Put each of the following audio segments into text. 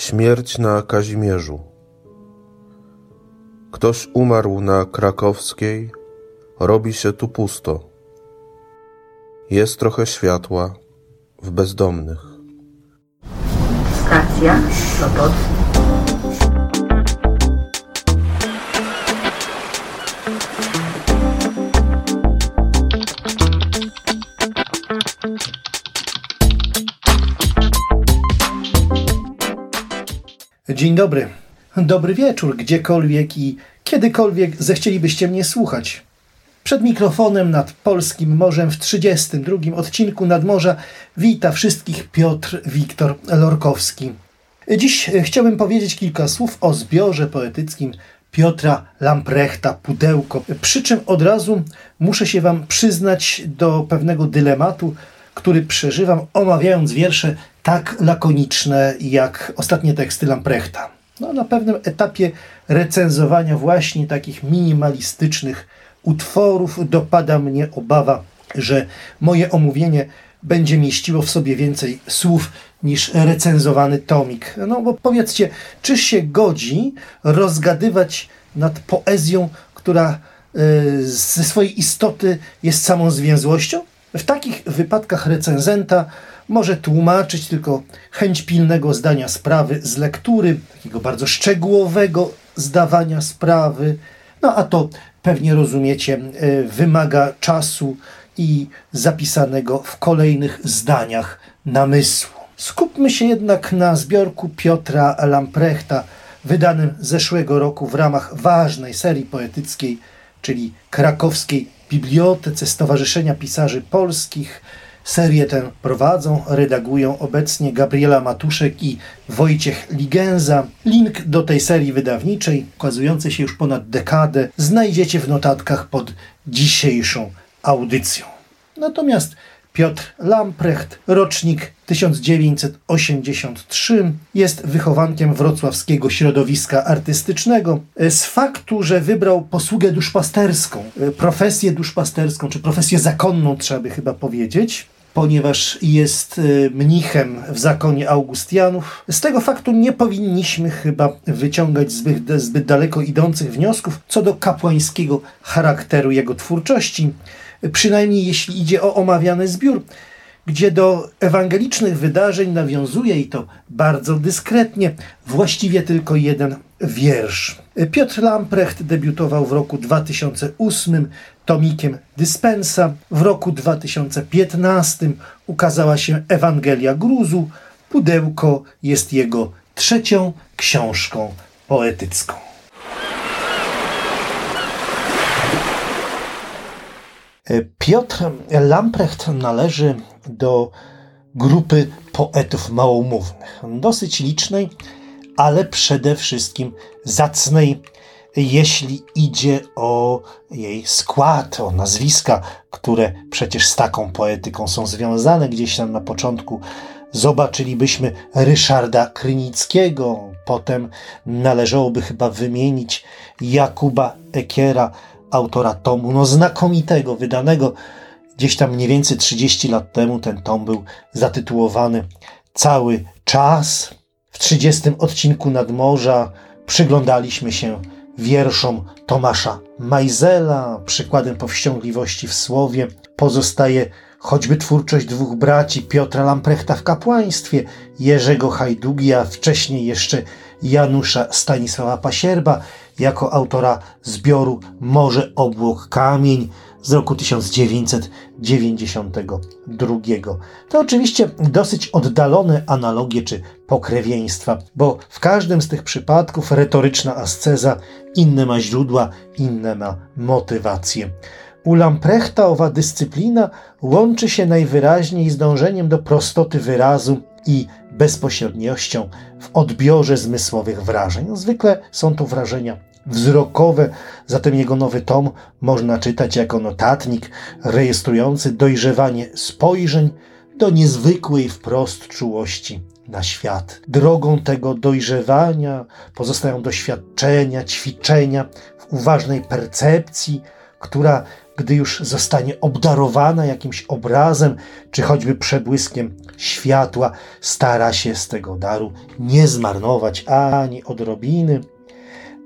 Śmierć na Kazimierzu. Ktoś umarł na krakowskiej, robi się tu pusto. Jest trochę światła w bezdomnych. Stacja Sopot. Dzień dobry. Dobry wieczór, gdziekolwiek i kiedykolwiek zechcielibyście mnie słuchać. Przed mikrofonem nad polskim morzem w 32 odcinku Nadmorza wita wszystkich Piotr Wiktor Lorkowski. Dziś chciałbym powiedzieć kilka słów o zbiorze poetyckim Piotra Lamprechta Pudełko. Przy czym od razu muszę się Wam przyznać do pewnego dylematu, który przeżywam, omawiając wiersze tak lakoniczne jak ostatnie teksty Lamprechta. No, na pewnym etapie recenzowania właśnie takich minimalistycznych utworów dopada mnie obawa, że moje omówienie będzie mieściło w sobie więcej słów niż recenzowany tomik. No bo powiedzcie, czy się godzi rozgadywać nad poezją, która y, ze swojej istoty jest samą zwięzłością? W takich wypadkach recenzenta może tłumaczyć tylko chęć pilnego zdania sprawy z lektury, takiego bardzo szczegółowego zdawania sprawy. No a to pewnie rozumiecie, e, wymaga czasu i zapisanego w kolejnych zdaniach namysłu. Skupmy się jednak na zbiorku Piotra Lamprechta, wydanym zeszłego roku w ramach ważnej serii poetyckiej, czyli krakowskiej Bibliotece Stowarzyszenia Pisarzy Polskich. Serię tę prowadzą, redagują obecnie Gabriela Matuszek i Wojciech Ligenza. Link do tej serii wydawniczej, ukazującej się już ponad dekadę, znajdziecie w notatkach pod dzisiejszą audycją. Natomiast Piotr Lamprecht, rocznik 1983, jest wychowankiem wrocławskiego środowiska artystycznego. Z faktu, że wybrał posługę duszpasterską, profesję duszpasterską, czy profesję zakonną, trzeba by chyba powiedzieć, ponieważ jest e, mnichem w zakonie Augustianów. Z tego faktu nie powinniśmy chyba wyciągać zbyt, zbyt daleko idących wniosków co do kapłańskiego charakteru jego twórczości przynajmniej jeśli idzie o omawiany zbiór, gdzie do ewangelicznych wydarzeń nawiązuje i to bardzo dyskretnie, właściwie tylko jeden wiersz. Piotr Lamprecht debiutował w roku 2008 tomikiem Dyspensa. W roku 2015 ukazała się Ewangelia Gruzu. Pudełko jest jego trzecią książką poetycką. Piotr Lamprecht należy do grupy poetów małomównych, dosyć licznej, ale przede wszystkim zacnej, jeśli idzie o jej skład, o nazwiska, które przecież z taką poetyką są związane. Gdzieś tam na początku zobaczylibyśmy Ryszarda Krynickiego, potem należałoby chyba wymienić Jakuba Ekiera, autora tomu, no znakomitego, wydanego gdzieś tam mniej więcej 30 lat temu. Ten tom był zatytułowany Cały czas. W 30 odcinku Nadmorza przyglądaliśmy się wierszom Tomasza Majzela. Przykładem powściągliwości w słowie pozostaje choćby twórczość dwóch braci Piotra Lamprechta w kapłaństwie, Jerzego Hajdugi, a wcześniej jeszcze Janusza Stanisława Pasierba jako autora zbioru Morze Obłok Kamień z roku 1992. To oczywiście dosyć oddalone analogie czy pokrewieństwa, bo w każdym z tych przypadków retoryczna asceza inne ma źródła, inne ma motywacje. U Lamprechta owa dyscyplina łączy się najwyraźniej z dążeniem do prostoty wyrazu i bezpośredniością w odbiorze zmysłowych wrażeń. Zwykle są to wrażenia wzrokowe, zatem jego nowy tom można czytać jako notatnik rejestrujący dojrzewanie spojrzeń do niezwykłej wprost czułości na świat. Drogą tego dojrzewania pozostają doświadczenia, ćwiczenia w uważnej percepcji, która gdy już zostanie obdarowana jakimś obrazem, czy choćby przebłyskiem światła, stara się z tego daru nie zmarnować ani odrobiny,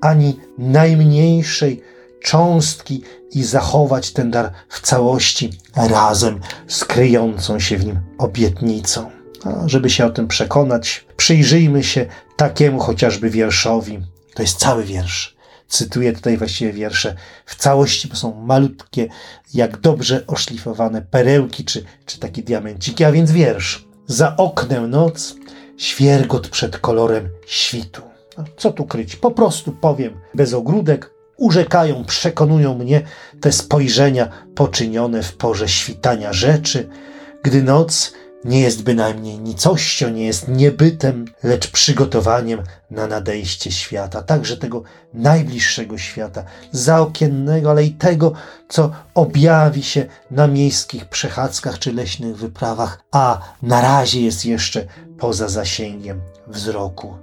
ani najmniejszej cząstki i zachować ten dar w całości razem z kryjącą się w nim obietnicą. A żeby się o tym przekonać, przyjrzyjmy się takiemu chociażby wierszowi. To jest cały wiersz. Cytuję tutaj właściwie wiersze w całości, bo są malutkie, jak dobrze oszlifowane perełki czy, czy takie diamenciki, a więc wiersz. Za oknem noc, świergot przed kolorem świtu. Co tu kryć? Po prostu powiem bez ogródek, urzekają, przekonują mnie te spojrzenia poczynione w porze świtania rzeczy, gdy noc nie jest bynajmniej nicością, nie jest niebytem, lecz przygotowaniem na nadejście świata, także tego najbliższego świata, zaokiennego, ale i tego, co objawi się na miejskich przechadzkach czy leśnych wyprawach, a na razie jest jeszcze poza zasięgiem wzroku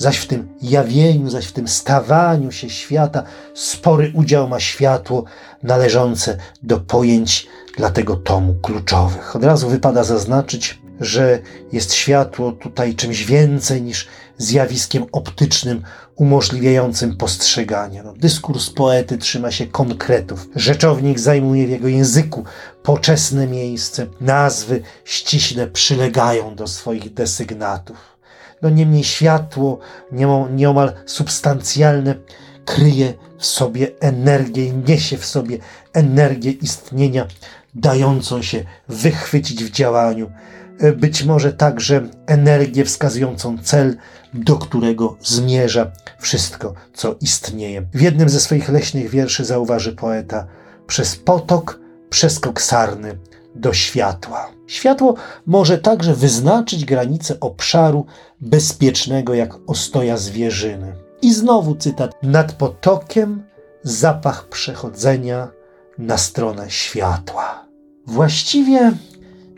zaś w tym jawieniu, zaś w tym stawaniu się świata spory udział ma światło należące do pojęć dla tego tomu kluczowych. Od razu wypada zaznaczyć, że jest światło tutaj czymś więcej niż zjawiskiem optycznym umożliwiającym postrzeganie. No, dyskurs poety trzyma się konkretów. Rzeczownik zajmuje w jego języku poczesne miejsce. Nazwy ściśle przylegają do swoich desygnatów no niemniej światło nieomal substancjalne kryje w sobie energię, niesie w sobie energię istnienia, dającą się wychwycić w działaniu. Być może także energię wskazującą cel, do którego zmierza wszystko, co istnieje. W jednym ze swoich leśnych wierszy zauważy poeta: Przez potok przeskok sarny do światła. Światło może także wyznaczyć granice obszaru bezpiecznego jak ostoja zwierzyny. I znowu cytat: Nad potokiem zapach przechodzenia na stronę światła. Właściwie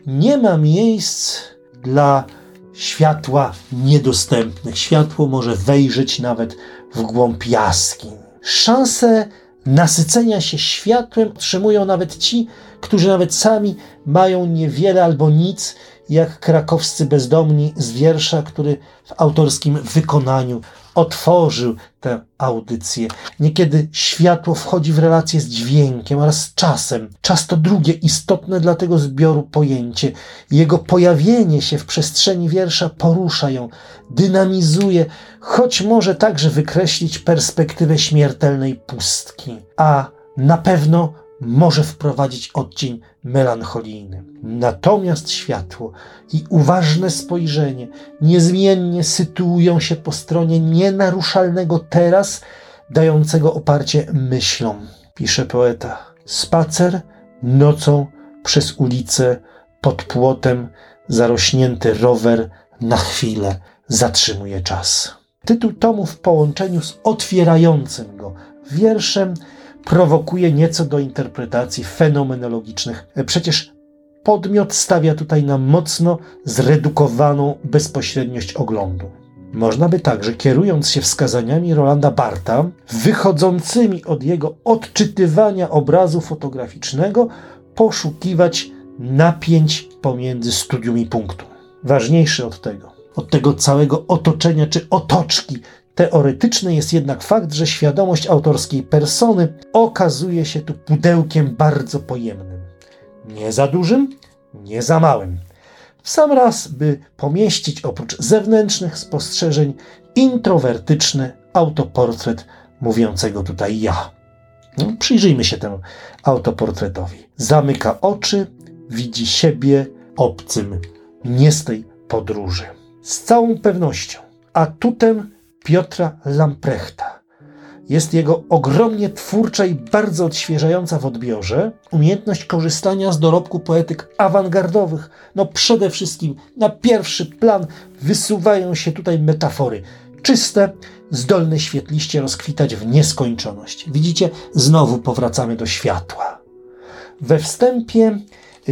nie ma miejsc dla światła niedostępnych. Światło może wejrzeć nawet w głąb jaskiń. Szanse nasycenia się światłem otrzymują nawet ci, którzy nawet sami mają niewiele albo nic, jak krakowscy bezdomni z wiersza, który w autorskim wykonaniu otworzył tę audycję. Niekiedy światło wchodzi w relację z dźwiękiem oraz z czasem. Czas to drugie istotne dla tego zbioru pojęcie. Jego pojawienie się w przestrzeni wiersza porusza ją, dynamizuje, choć może także wykreślić perspektywę śmiertelnej pustki. A na pewno może wprowadzić odcień melancholijny. Natomiast światło i uważne spojrzenie niezmiennie sytuują się po stronie nienaruszalnego teraz, dającego oparcie myślom, pisze poeta. Spacer nocą przez ulicę pod płotem zarośnięty rower na chwilę zatrzymuje czas. Tytuł tomu w połączeniu z otwierającym go wierszem prowokuje nieco do interpretacji fenomenologicznych. Przecież podmiot stawia tutaj na mocno zredukowaną bezpośredniość oglądu. Można by także, kierując się wskazaniami Rolanda Barta, wychodzącymi od jego odczytywania obrazu fotograficznego, poszukiwać napięć pomiędzy studium i punktu. Ważniejszy od tego, od tego całego otoczenia czy otoczki Teoretyczny jest jednak fakt, że świadomość autorskiej persony okazuje się tu pudełkiem bardzo pojemnym. Nie za dużym, nie za małym. W sam raz, by pomieścić oprócz zewnętrznych spostrzeżeń introwertyczny autoportret mówiącego tutaj ja. No, przyjrzyjmy się temu autoportretowi. Zamyka oczy, widzi siebie obcym, nie z tej podróży. Z całą pewnością atutem Piotra Lamprechta. Jest jego ogromnie twórcza i bardzo odświeżająca w odbiorze umiejętność korzystania z dorobku poetyk awangardowych. No przede wszystkim na pierwszy plan wysuwają się tutaj metafory. Czyste, zdolne świetliście rozkwitać w nieskończoność. Widzicie, znowu powracamy do światła. We wstępie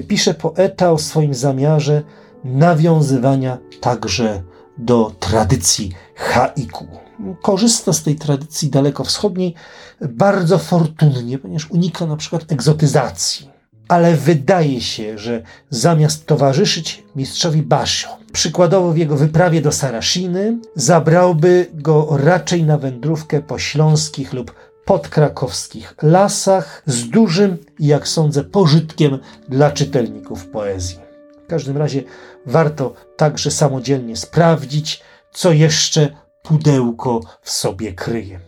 pisze poeta o swoim zamiarze nawiązywania także do tradycji haiku. Korzysta z tej tradycji dalekowschodniej bardzo fortunnie, ponieważ unika na przykład egzotyzacji. Ale wydaje się, że zamiast towarzyszyć mistrzowi Basio, przykładowo w jego wyprawie do Sarasziny, zabrałby go raczej na wędrówkę po śląskich lub podkrakowskich lasach z dużym, jak sądzę, pożytkiem dla czytelników poezji. Każdym razie warto także samodzielnie sprawdzić, co jeszcze pudełko w sobie kryje.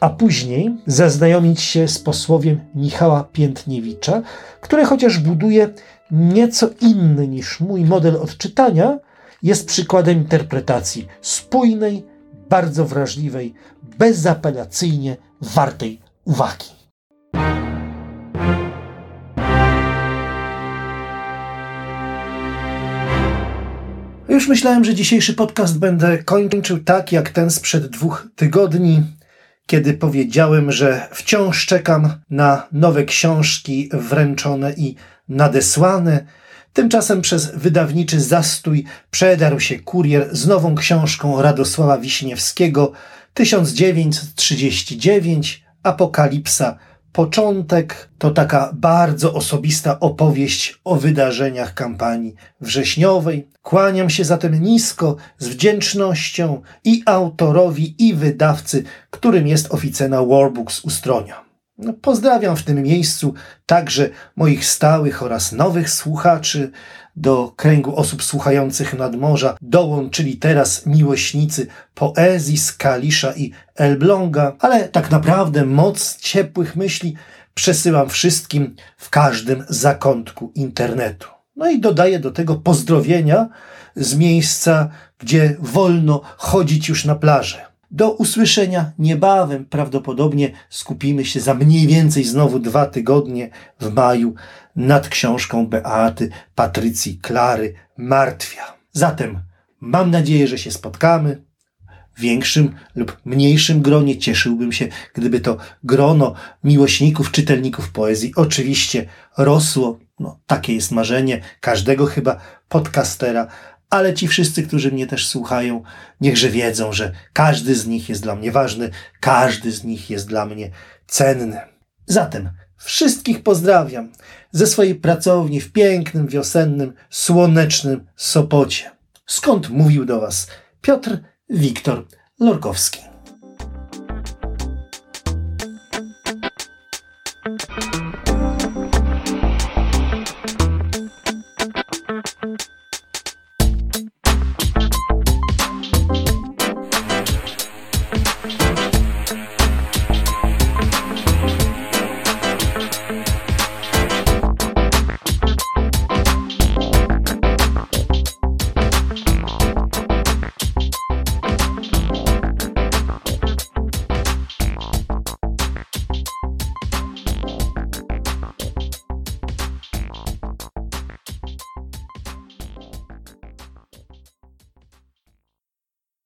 A później zaznajomić się z posłowiem Michała Piętniewicza, który chociaż buduje nieco inny niż mój model odczytania, jest przykładem interpretacji spójnej, bardzo wrażliwej, bezapelacyjnie wartej uwagi. Już myślałem, że dzisiejszy podcast będę kończył tak jak ten sprzed dwóch tygodni, kiedy powiedziałem, że wciąż czekam na nowe książki wręczone i nadesłane. Tymczasem przez wydawniczy zastój przedarł się kurier z nową książką Radosława Wiśniewskiego 1939 Apokalipsa Początek to taka bardzo osobista opowieść o wydarzeniach kampanii wrześniowej. Kłaniam się zatem nisko z wdzięcznością i autorowi, i wydawcy, którym jest oficena Warbooks Ustronia. No, pozdrawiam w tym miejscu także moich stałych oraz nowych słuchaczy. Do kręgu osób słuchających nadmorza dołączyli teraz miłośnicy poezji z Kalisza i Elbląga, ale tak naprawdę moc ciepłych myśli przesyłam wszystkim w każdym zakątku internetu. No i dodaję do tego pozdrowienia z miejsca, gdzie wolno chodzić już na plażę. Do usłyszenia niebawem. Prawdopodobnie skupimy się za mniej więcej znowu dwa tygodnie w maju nad książką Beaty, Patrycji, Klary, Martwia. Zatem mam nadzieję, że się spotkamy. W większym lub mniejszym gronie cieszyłbym się, gdyby to grono miłośników, czytelników poezji oczywiście rosło. No, takie jest marzenie każdego chyba podcastera, ale ci wszyscy, którzy mnie też słuchają, niechże wiedzą, że każdy z nich jest dla mnie ważny, każdy z nich jest dla mnie cenny. Zatem wszystkich pozdrawiam ze swojej pracowni w pięknym, wiosennym, słonecznym Sopocie. Skąd mówił do Was Piotr Wiktor Lorkowski.